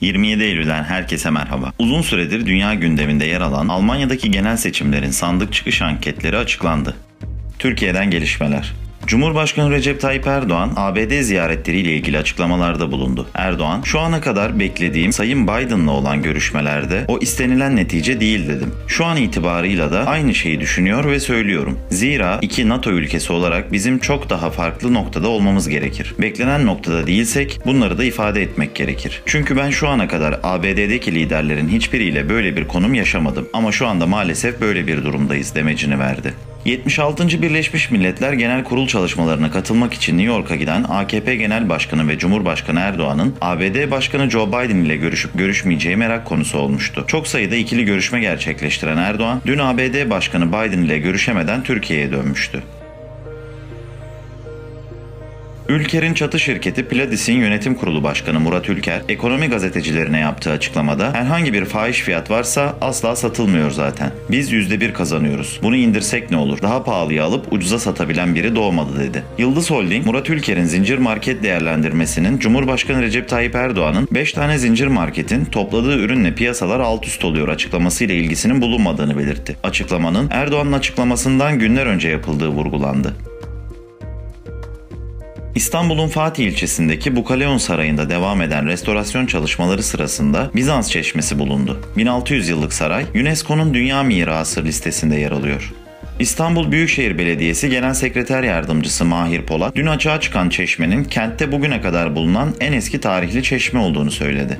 27 Eylül'den herkese merhaba. Uzun süredir dünya gündeminde yer alan Almanya'daki genel seçimlerin sandık çıkış anketleri açıklandı. Türkiye'den gelişmeler. Cumhurbaşkanı Recep Tayyip Erdoğan ABD ziyaretleriyle ilgili açıklamalarda bulundu. Erdoğan, şu ana kadar beklediğim Sayın Biden'la olan görüşmelerde o istenilen netice değil dedim. Şu an itibarıyla da aynı şeyi düşünüyor ve söylüyorum. Zira iki NATO ülkesi olarak bizim çok daha farklı noktada olmamız gerekir. Beklenen noktada değilsek bunları da ifade etmek gerekir. Çünkü ben şu ana kadar ABD'deki liderlerin hiçbiriyle böyle bir konum yaşamadım. Ama şu anda maalesef böyle bir durumdayız demecini verdi. 76. Birleşmiş Milletler Genel Kurul çalışmalarına katılmak için New York'a giden AKP Genel Başkanı ve Cumhurbaşkanı Erdoğan'ın ABD Başkanı Joe Biden ile görüşüp görüşmeyeceği merak konusu olmuştu. Çok sayıda ikili görüşme gerçekleştiren Erdoğan, dün ABD Başkanı Biden ile görüşemeden Türkiye'ye dönmüştü. Ülker'in çatı şirketi Pladis'in yönetim kurulu başkanı Murat Ülker, ekonomi gazetecilerine yaptığı açıklamada herhangi bir fahiş fiyat varsa asla satılmıyor zaten. Biz %1 kazanıyoruz. Bunu indirsek ne olur? Daha pahalıya alıp ucuza satabilen biri doğmadı dedi. Yıldız Holding, Murat Ülker'in zincir market değerlendirmesinin Cumhurbaşkanı Recep Tayyip Erdoğan'ın 5 tane zincir marketin topladığı ürünle piyasalar alt üst oluyor açıklamasıyla ilgisinin bulunmadığını belirtti. Açıklamanın Erdoğan'ın açıklamasından günler önce yapıldığı vurgulandı. İstanbul'un Fatih ilçesindeki Bukaleon Sarayı'nda devam eden restorasyon çalışmaları sırasında Bizans çeşmesi bulundu. 1600 yıllık saray UNESCO'nun Dünya Mirası listesinde yer alıyor. İstanbul Büyükşehir Belediyesi Genel Sekreter Yardımcısı Mahir Polat, dün açığa çıkan çeşmenin kentte bugüne kadar bulunan en eski tarihli çeşme olduğunu söyledi.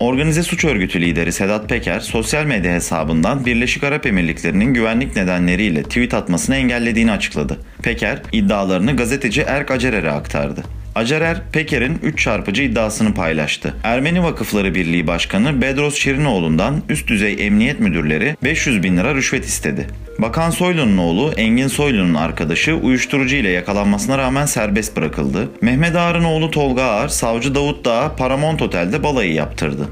Organize suç örgütü lideri Sedat Peker, sosyal medya hesabından Birleşik Arap Emirlikleri'nin güvenlik nedenleriyle tweet atmasını engellediğini açıkladı. Peker, iddialarını gazeteci Erk Acerer'e aktardı. Acerer, Peker'in 3 çarpıcı iddiasını paylaştı. Ermeni Vakıfları Birliği Başkanı Bedros Şirinoğlu'ndan üst düzey emniyet müdürleri 500 bin lira rüşvet istedi. Bakan Soylu'nun oğlu Engin Soylu'nun arkadaşı uyuşturucu ile yakalanmasına rağmen serbest bırakıldı. Mehmet Ağar'ın oğlu Tolga Ağar, savcı Davut Dağ'a Paramount Otel'de balayı yaptırdı.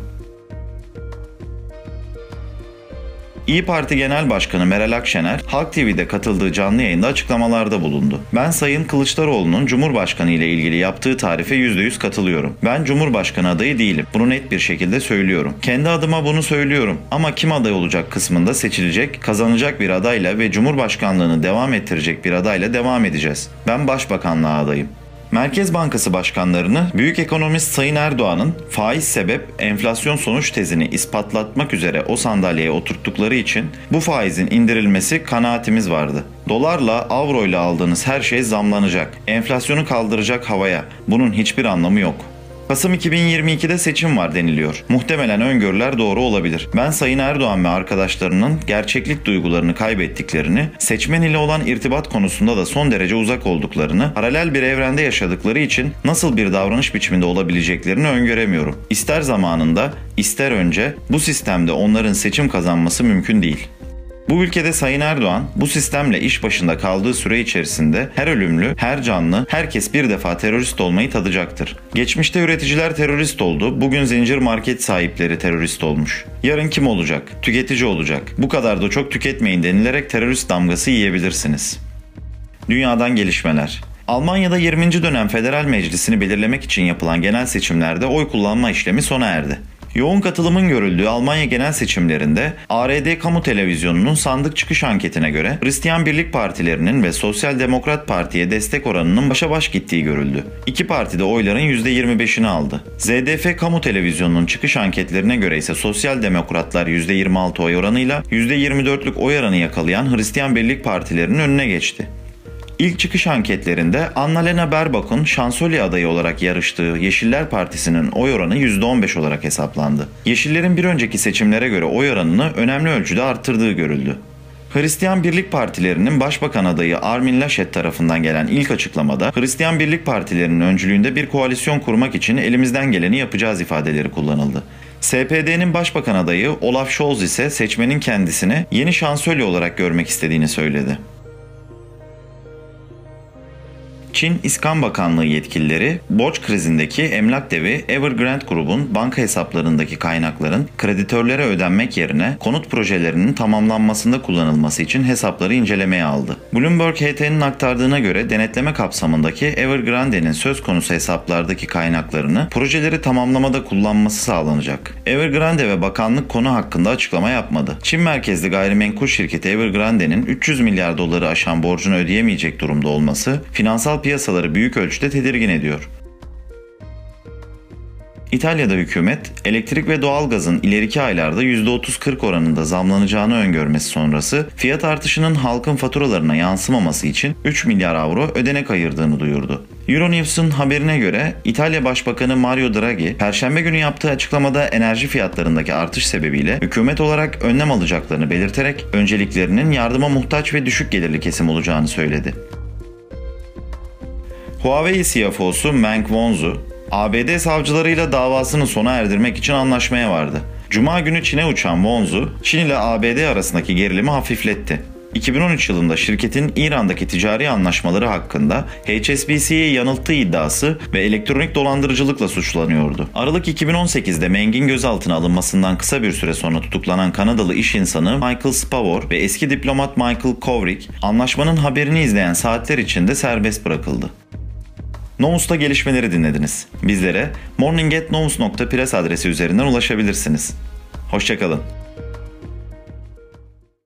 İyi Parti Genel Başkanı Meral Akşener, Halk TV'de katıldığı canlı yayında açıklamalarda bulundu. Ben Sayın Kılıçdaroğlu'nun Cumhurbaşkanı ile ilgili yaptığı tarife %100 katılıyorum. Ben Cumhurbaşkanı adayı değilim. Bunu net bir şekilde söylüyorum. Kendi adıma bunu söylüyorum ama kim aday olacak kısmında seçilecek, kazanacak bir adayla ve Cumhurbaşkanlığını devam ettirecek bir adayla devam edeceğiz. Ben Başbakanlığa adayım. Merkez Bankası başkanlarını büyük ekonomist Sayın Erdoğan'ın faiz sebep enflasyon sonuç tezini ispatlatmak üzere o sandalyeye oturttukları için bu faizin indirilmesi kanaatimiz vardı. Dolarla, avroyla aldığınız her şey zamlanacak. Enflasyonu kaldıracak havaya. Bunun hiçbir anlamı yok. Kasım 2022'de seçim var deniliyor. Muhtemelen öngörüler doğru olabilir. Ben Sayın Erdoğan ve arkadaşlarının gerçeklik duygularını kaybettiklerini, seçmen ile olan irtibat konusunda da son derece uzak olduklarını, paralel bir evrende yaşadıkları için nasıl bir davranış biçiminde olabileceklerini öngöremiyorum. İster zamanında, ister önce bu sistemde onların seçim kazanması mümkün değil. Bu ülkede Sayın Erdoğan bu sistemle iş başında kaldığı süre içerisinde her ölümlü, her canlı, herkes bir defa terörist olmayı tadacaktır. Geçmişte üreticiler terörist oldu, bugün zincir market sahipleri terörist olmuş. Yarın kim olacak? Tüketici olacak. Bu kadar da çok tüketmeyin denilerek terörist damgası yiyebilirsiniz. Dünyadan gelişmeler. Almanya'da 20. dönem federal meclisini belirlemek için yapılan genel seçimlerde oy kullanma işlemi sona erdi. Yoğun katılımın görüldüğü Almanya genel seçimlerinde ARD Kamu Televizyonu'nun sandık çıkış anketine göre Hristiyan Birlik Partilerinin ve Sosyal Demokrat Parti'ye destek oranının başa baş gittiği görüldü. İki parti de oyların %25'ini aldı. ZDF Kamu Televizyonu'nun çıkış anketlerine göre ise Sosyal Demokratlar %26 oy oranıyla %24'lük oy oranı yakalayan Hristiyan Birlik Partilerinin önüne geçti. İlk çıkış anketlerinde Annalena Baerbock'un şansölye adayı olarak yarıştığı Yeşiller Partisi'nin oy oranı %15 olarak hesaplandı. Yeşillerin bir önceki seçimlere göre oy oranını önemli ölçüde arttırdığı görüldü. Hristiyan Birlik Partilerinin Başbakan adayı Armin Laschet tarafından gelen ilk açıklamada Hristiyan Birlik Partilerinin öncülüğünde bir koalisyon kurmak için elimizden geleni yapacağız ifadeleri kullanıldı. SPD'nin başbakan adayı Olaf Scholz ise seçmenin kendisini yeni şansölye olarak görmek istediğini söyledi. Çin İskan Bakanlığı yetkilileri borç krizindeki emlak devi Evergrande grubun banka hesaplarındaki kaynakların kreditörlere ödenmek yerine konut projelerinin tamamlanmasında kullanılması için hesapları incelemeye aldı. Bloomberg HT'nin aktardığına göre denetleme kapsamındaki Evergrande'nin söz konusu hesaplardaki kaynaklarını projeleri tamamlamada kullanması sağlanacak. Evergrande ve bakanlık konu hakkında açıklama yapmadı. Çin merkezli gayrimenkul şirketi Evergrande'nin 300 milyar doları aşan borcunu ödeyemeyecek durumda olması finansal piyasaları büyük ölçüde tedirgin ediyor. İtalya'da hükümet elektrik ve doğalgazın ileriki aylarda %30-40 oranında zamlanacağını öngörmesi sonrası fiyat artışının halkın faturalarına yansımaması için 3 milyar avro ödenek ayırdığını duyurdu. Euronews'un haberine göre İtalya Başbakanı Mario Draghi, Perşembe günü yaptığı açıklamada enerji fiyatlarındaki artış sebebiyle hükümet olarak önlem alacaklarını belirterek önceliklerinin yardıma muhtaç ve düşük gelirli kesim olacağını söyledi. Huawei CFO'su Meng Wanzhou, ABD savcılarıyla davasını sona erdirmek için anlaşmaya vardı. Cuma günü Çin'e uçan Wanzhou, Çin ile ABD arasındaki gerilimi hafifletti. 2013 yılında şirketin İran'daki ticari anlaşmaları hakkında HSBC'yi yanılttığı iddiası ve elektronik dolandırıcılıkla suçlanıyordu. Aralık 2018'de Meng'in gözaltına alınmasından kısa bir süre sonra tutuklanan Kanadalı iş insanı Michael Spavor ve eski diplomat Michael Kovrig, anlaşmanın haberini izleyen saatler içinde serbest bırakıldı. Novus'ta gelişmeleri dinlediniz. Bizlere morningatnovus.press adresi üzerinden ulaşabilirsiniz. Hoşçakalın.